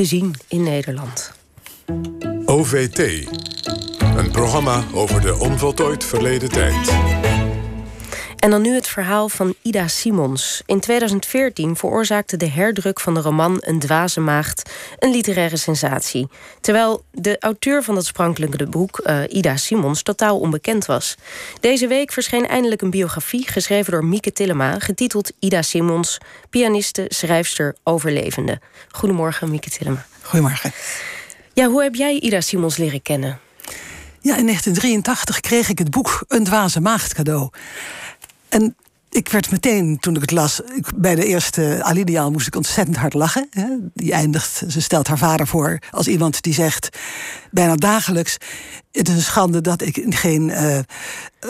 te zien in Nederland. OVT. Een programma over de onvoltooid verleden tijd. En dan nu het verhaal van Ida Simons. In 2014 veroorzaakte de herdruk van de roman Een dwaze maagd een literaire sensatie. Terwijl de auteur van dat sprankelijke boek, uh, Ida Simons, totaal onbekend was. Deze week verscheen eindelijk een biografie geschreven door Mieke Tillema, getiteld Ida Simons, pianiste, schrijfster, overlevende. Goedemorgen, Mieke Tillema. Goedemorgen. Ja, hoe heb jij Ida Simons leren kennen? Ja, in 1983 kreeg ik het boek Een dwaze maagd cadeau. En ik werd meteen, toen ik het las, bij de eerste alineaal moest ik ontzettend hard lachen. Hè. Die eindigt, ze stelt haar vader voor als iemand die zegt, bijna dagelijks... het is een schande dat ik geen uh,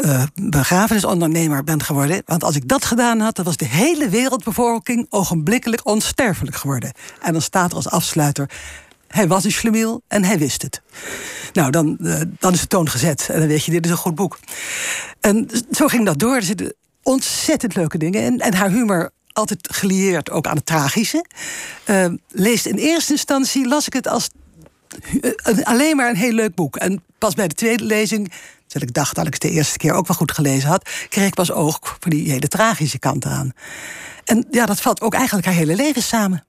uh, begrafenisondernemer ben geworden. Want als ik dat gedaan had, dan was de hele wereldbevolking... ogenblikkelijk onsterfelijk geworden. En dan staat er als afsluiter... Hij was een schlemiel en hij wist het. Nou, dan, uh, dan is de toon gezet. En dan weet je, dit is een goed boek. En zo ging dat door. Zitten ontzettend leuke dingen. En, en haar humor altijd gelieerd ook aan het tragische. Uh, leest in eerste instantie, las ik het als alleen maar een heel leuk boek. En pas bij de tweede lezing, terwijl ik dacht dat ik het de eerste keer ook wel goed gelezen had, kreeg ik pas oog voor die hele tragische kant aan. En ja, dat valt ook eigenlijk haar hele leven samen.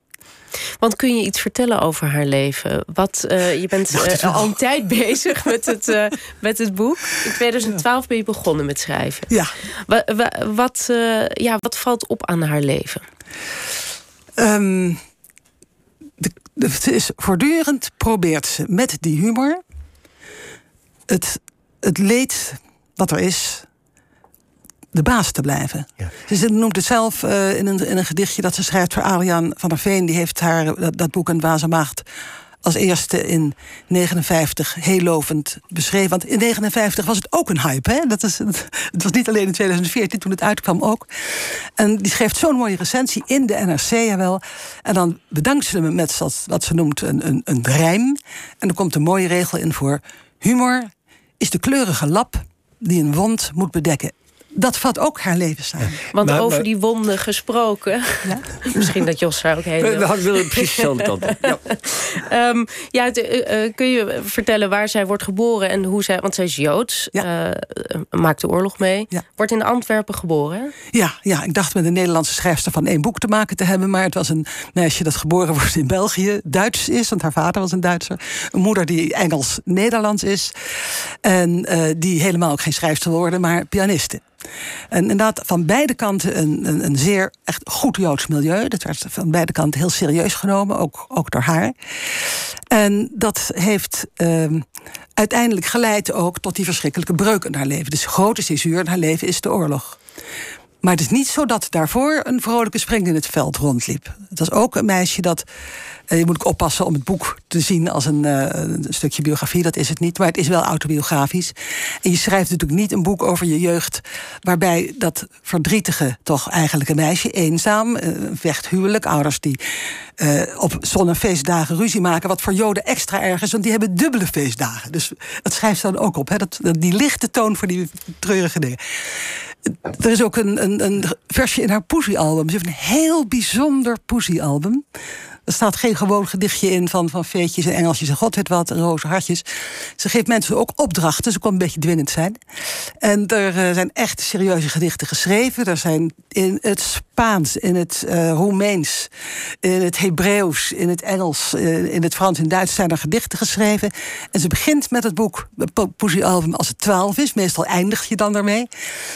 Want kun je iets vertellen over haar leven? Wat, uh, je bent uh, al een tijd bezig met het, uh, met het boek. In 2012 ben je begonnen met schrijven. Ja. Wat, wat, ja, wat valt op aan haar leven? Um, de, de, het is voortdurend probeert ze met die humor het, het leed wat er is de baas te blijven. Ja. Ze noemt het zelf uh, in, een, in een gedichtje dat ze schrijft voor Adriaan van der Veen. Die heeft haar dat, dat boek Een Dwaze Maagd als eerste in 59 heel lovend beschreven. Want in 59 was het ook een hype. Hè? Dat is, het was niet alleen in 2014 toen het uitkwam ook. En die schreef zo'n mooie recensie in de NRC, jawel. En dan bedankt ze hem met wat ze noemt een, een, een rijm. En er komt een mooie regel in voor... humor is de kleurige lap die een wond moet bedekken dat vat ook haar leven samen. Want over die wonden gesproken. Ja? Misschien dat Jos daar ook heen wil. We willen precies kant Ja, um, ja uh, kun je vertellen waar zij wordt geboren en hoe zij. Want zij is Joods, ja. uh, maakt de oorlog mee. Ja. Wordt in Antwerpen geboren. Ja, ja, ik dacht met een Nederlandse schrijfster van één boek te maken te hebben. Maar het was een meisje dat geboren wordt in België, Duits is, want haar vader was een Duitser. Een moeder die Engels-Nederlands is. En uh, die helemaal ook geen schrijfster wil worden, maar pianiste. En inderdaad, van beide kanten een, een, een, zeer echt goed Joods milieu. Dat werd van beide kanten heel serieus genomen, ook, ook door haar. En dat heeft uh, uiteindelijk geleid ook tot die verschrikkelijke breuk in haar leven. Dus de grote césuur in haar leven is de oorlog. Maar het is niet zo dat daarvoor een vrolijke spring in het veld rondliep. Het was ook een meisje dat uh, je moet ook oppassen om het boek te zien als een, uh, een, stukje biografie. Dat is het niet, maar het is wel autobiografisch. En je schrijft natuurlijk niet een boek over je jeugd... waarbij dat verdrietige, toch eigenlijk een meisje, eenzaam... Uh, vecht huwelijk, ouders die op zonnefeestdagen ruzie maken... wat voor Joden extra erg is, want die hebben dubbele feestdagen. Dus dat schrijft ze dan ook op, hè? Dat, die lichte toon voor die treurige dingen. Er is ook een, een, een versje in haar poesie-album. Ze heeft een heel bijzonder poesie-album. Er staat geen gewoon gedichtje in van, van veetjes en engeltjes en god weet wat, en roze hartjes. Ze geeft mensen ook opdrachten, ze kon een beetje dwingend zijn. En er uh, zijn echt serieuze gedichten geschreven. Er zijn in het In het uh, Roemeens, in het Hebreeuws, in het Engels, uh, in het Frans en Duits zijn er gedichten geschreven. En ze begint met het boek, het poesiealbum, als het twaalf is. Meestal eindig je dan daarmee.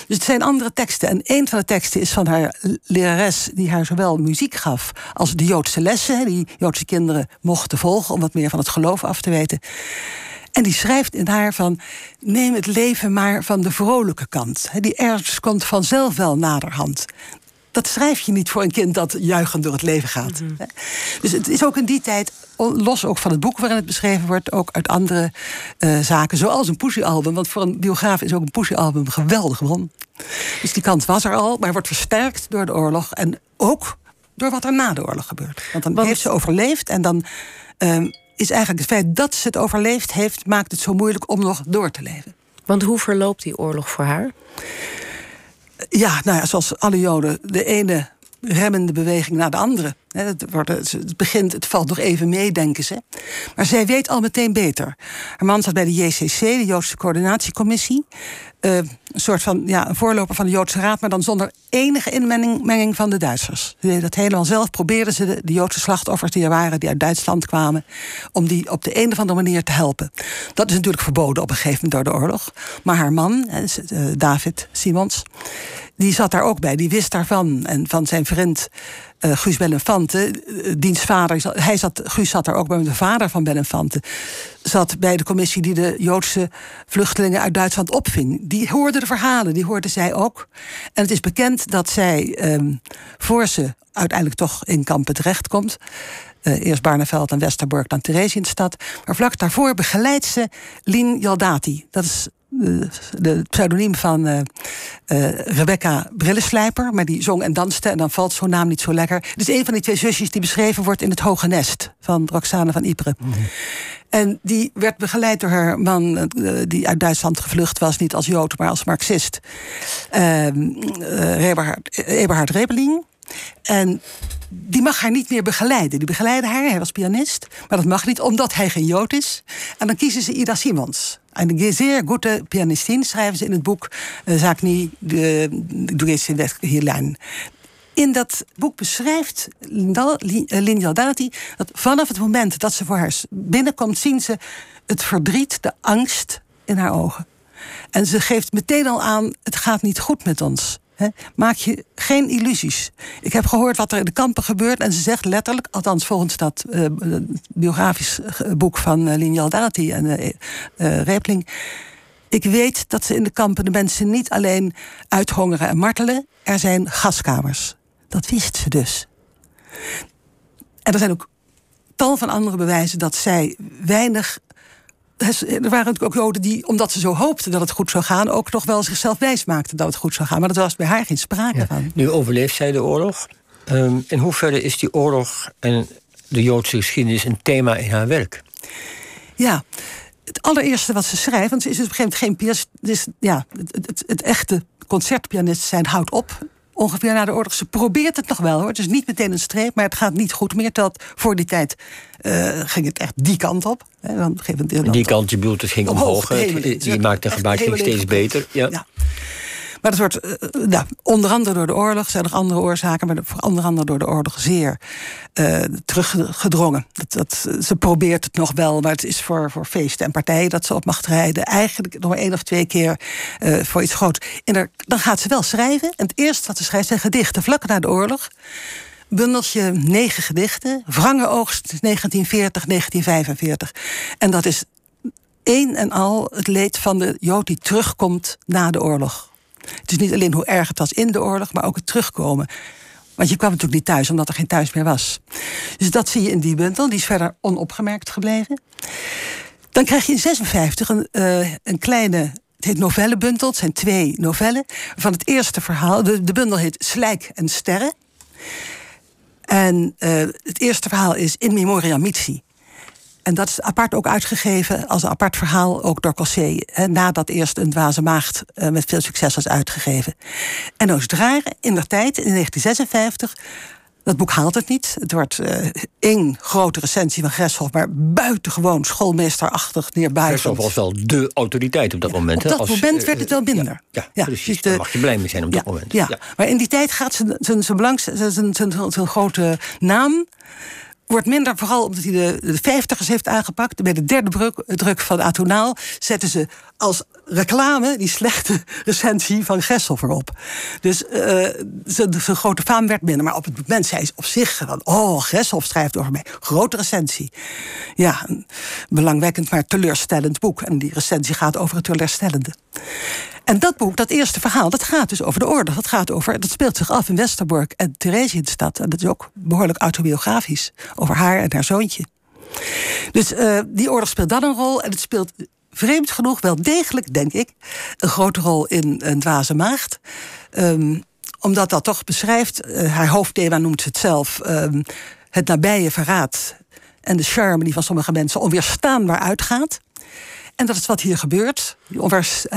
Dus het zijn andere teksten. En een van de teksten is van haar lerares, die haar zowel muziek gaf als de Joodse lessen die Joodse kinderen mochten volgen om wat meer van het geloof af te weten. En die schrijft in haar van: neem het leven maar van de vrolijke kant. Die ergens komt vanzelf wel naderhand. Dat schrijf je niet voor een kind dat juichend door het leven gaat. Mhm. Dus het is ook in die tijd, los ook van het boek waarin het beschreven wordt, ook uit andere uh, zaken, zoals een poesiealbum. Want voor een biograaf is ook een poesiealbum geweldig bron. Dus die kant was er al, maar wordt versterkt door de oorlog. En ook door wat er na de oorlog gebeurt. Want dan heeft ze overleefd en dan uh, is eigenlijk het feit dat ze het overleefd heeft, maakt het zo moeilijk om nog door te leven. Want hoe verloopt die oorlog voor haar? Ja, nou ja, zoals alle Joden, de ene remmende beweging naar de andere. Het, wordt, het begint, het valt nog even mee, denken ze. Maar zij weet al meteen beter. Haar man zat bij de JCC, de Joodse Coördinatiecommissie. Uh, een soort van ja, een voorloper van de Joodse Raad, maar dan zonder enige inmenging van de Duitsers. Ze dat helemaal zelf. Probeerden ze de, de, Joodse slachtoffers die er waren, die uit Duitsland kwamen, om die op de een of andere manier te helpen. Dat is natuurlijk verboden op een gegeven moment door de oorlog. Maar haar man, uh, David Simons, die zat daar ook bij. Die wist daarvan. En van zijn vriend uh, Guus Belenfante, uh, diens vader, hij zat, Guus zat daar ook bij de vader van Belenfante, zat bij de commissie die de Joodse vluchtelingen uit Duitsland opving. Die hoorde de verhalen, die hoorde zij ook. En het is bekend dat zij, um, voor ze uiteindelijk toch in kampen terechtkomt, uh, eerst Barneveld en Westerbork, dan Theresienstad. Maar vlak daarvoor begeleidt ze Lien Jaldati. Dat is de pseudoniem van uh, uh, Rebecca Brillenslijper. Maar die zong en danste en dan valt zo'n naam niet zo lekker. Het is een van die twee zusjes die beschreven wordt in Het Hoge Nest van Roxane van Ypres. Mhm. En die werd begeleid door haar man, uh, die uit Duitsland gevlucht was, niet als Jood, maar als Marxist. Ehm, Eberhard, Eberhard Rebeling. En die mag haar niet meer begeleiden. Die begeleidde haar, hij was pianist. Maar dat mag niet, omdat hij geen Jood is. En dan kiezen ze Ida Simons. Een zeer goede pianistin schrijven ze in het boek uh, Zakni de Hierlijn. In dat boek beschrijft Linda Dati dat vanaf het moment dat ze voor haar binnenkomt, zien ze het verdriet, de angst in haar ogen. En ze geeft meteen al aan: het gaat niet goed met ons maak je geen illusies. Ik heb gehoord wat er in de kampen gebeurt. En ze zegt letterlijk, althans volgens dat uh, biografisch boek van uh, Lien Dati en uh, Repling. Ik weet dat ze in de kampen de mensen niet alleen uithongeren en martelen. Er zijn gaskamers. Dat wist ze dus. En er zijn ook tal van andere bewijzen dat zij weinig er waren natuurlijk ook Joden die, omdat ze zo hoopten dat het goed zou gaan, ook nog wel zichzelf wijs maakten dat het goed zou gaan. Maar dat was bij haar geen sprake van. Nu overleeft zij de oorlog. Um, in hoeverre is die oorlog en de Joodse geschiedenis een thema in haar werk? Ja, het allereerste wat ze schrijft, want ze is dus op een gegeven moment geen pianist. Dus ja, het, het, het echte concertpianist zijn houdt op ongeveer na de oorlog. Ze probeert het nog wel hoor. Het is niet meteen een streep, maar het gaat niet goed meer. Dat voor die tijd uh, ging het echt die kant op. Hè, dan, die kant, je bedoelt, het ging omhoog. omhoog het, je maakte gebruik, ging steeds beter. Ja. ja. Maar dat wordt uh, nou, onder andere door de oorlog, zijn er andere oorzaken, maar onder andere door de oorlog zeer uh, teruggedrongen. Dat, dat, ze probeert het nog wel, maar het is voor, voor feesten en partijen dat ze op mag rijden. Eigenlijk nog maar één of twee keer uh, voor iets groots. En dan gaat ze wel schrijven. En het eerste wat ze schrijft zijn gedichten vlak na de oorlog bundeltje negen gedichten. Wrange-oogst 1940, 1945. En dat is één en al het leed van de Jood die terugkomt na de oorlog. Het is niet alleen hoe erg het was in de oorlog, maar ook het terugkomen. Want je kwam natuurlijk niet thuis, omdat er geen thuis meer was. Dus dat zie je in die bundel. Die is verder onopgemerkt gebleven. Dan krijg je in 56 een, uh, een kleine het heet novellebundel. Het zijn twee novellen. Van het eerste verhaal. De, de bundel heet Slijk en Sterren. En uh, het eerste verhaal is In Memoria Mitsi. En dat is apart ook uitgegeven als een apart verhaal, ook door Cossé. Nadat eerst een dwaze maagd uh, met veel succes was uitgegeven. En Oost Draren, in der tijd, in 1956. Dat boek haalt het niet. Het wordt uh, één grote recensie van Gresshoff, maar buitengewoon schoolmeesterachtig neerbuigend. Gresshoff was wel de autoriteit op dat ja, moment. Op dat als, moment werd het wel minder. Ja, ja, ja precies. Daar mag je blij mee zijn op dat moment. Ja. Maar in die tijd gaat zijn grote naam wordt minder, vooral omdat hij de, de 50ers heeft aangepakt. Bij de derde druk, druk van Atonaal zetten ze als reclame die slechte recensie van Gessel op. Dus uh, zijn grote faam werd minder. Maar op het moment zei ze op zich van... oh, Gessel schrijft over mij. Grote recensie. Ja, een belangwekkend, maar teleurstellend boek. En die recensie gaat over het teleurstellende. En dat boek, dat eerste verhaal, dat gaat dus over de oorlog. Dat, gaat over, dat speelt zich af in Westerbork en Theresienstad. En dat is ook behoorlijk autobiografisch. Over haar en haar zoontje. Dus uh, die oorlog speelt dan een rol. En het speelt vreemd genoeg wel degelijk, denk ik, een grote rol in een dwaze maagd. Um, omdat dat toch beschrijft, uh, haar hoofdthema noemt het zelf, um, het nabije verraad en de charme die van sommige mensen onweerstaanbaar uitgaat. En dat is wat hier gebeurt.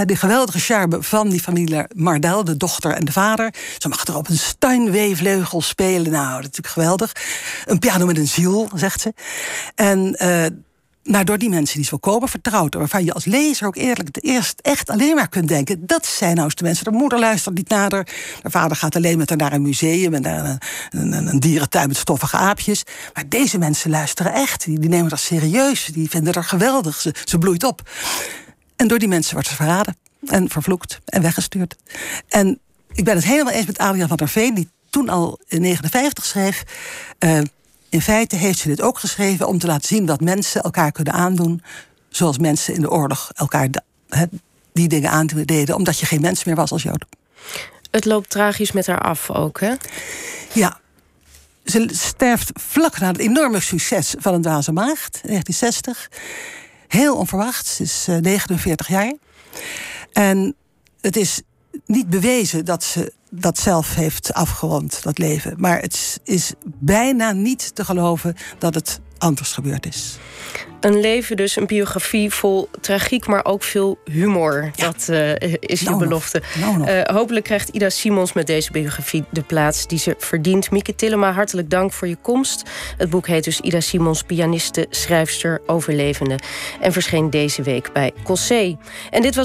De geweldige charme van die familie Mardel, de dochter en de vader. Ze mag er op een Steinway-vleugel spelen. Nou, dat is natuurlijk geweldig. Een piano met een ziel, zegt ze. En uh, nou, door die mensen die zo komen vertrouwd, waarvan je als lezer ook eerlijk het eerst echt alleen maar kunt denken: dat zijn nou eens de mensen. De moeder luistert niet haar. De vader gaat alleen met haar naar een museum en naar een, een, een dierentuin met stoffige aapjes. Maar deze mensen luisteren echt. Die, nemen dat serieus. Die vinden dat geweldig. Ze, ze bloeit op. En door die mensen wordt ze verraden en vervloekt en weggestuurd. En ik ben het helemaal eens met Adriaan van der Veen, die toen al in 59 schreef. Uh, in feite heeft ze dit ook geschreven om te laten zien wat mensen elkaar kunnen aandoen. Zoals mensen in de oorlog elkaar die dingen aandeden, omdat je geen mens meer was als Jood. Het loopt tragisch met haar af ook, hè? Ja. Ze sterft vlak na het enorme succes van een dwaze maagd, 1960. Heel onverwacht, ze is 49 eh, jaar. En het is niet bewezen dat ze dat zelf heeft afgerond, dat leven. Maar het is bijna niet te geloven dat het anders gebeurd is. Een leven dus, een biografie vol tragiek, maar ook veel humor. Dat uh, is je nou belofte. Nou uh, hopelijk krijgt Ida Simons met deze biografie de plaats die ze verdient. Mieke Tillema, hartelijk dank voor je komst. Het boek heet dus Ida Simons, pianiste, schrijfster, overlevende. En verscheen deze week bij Cossé. En dit was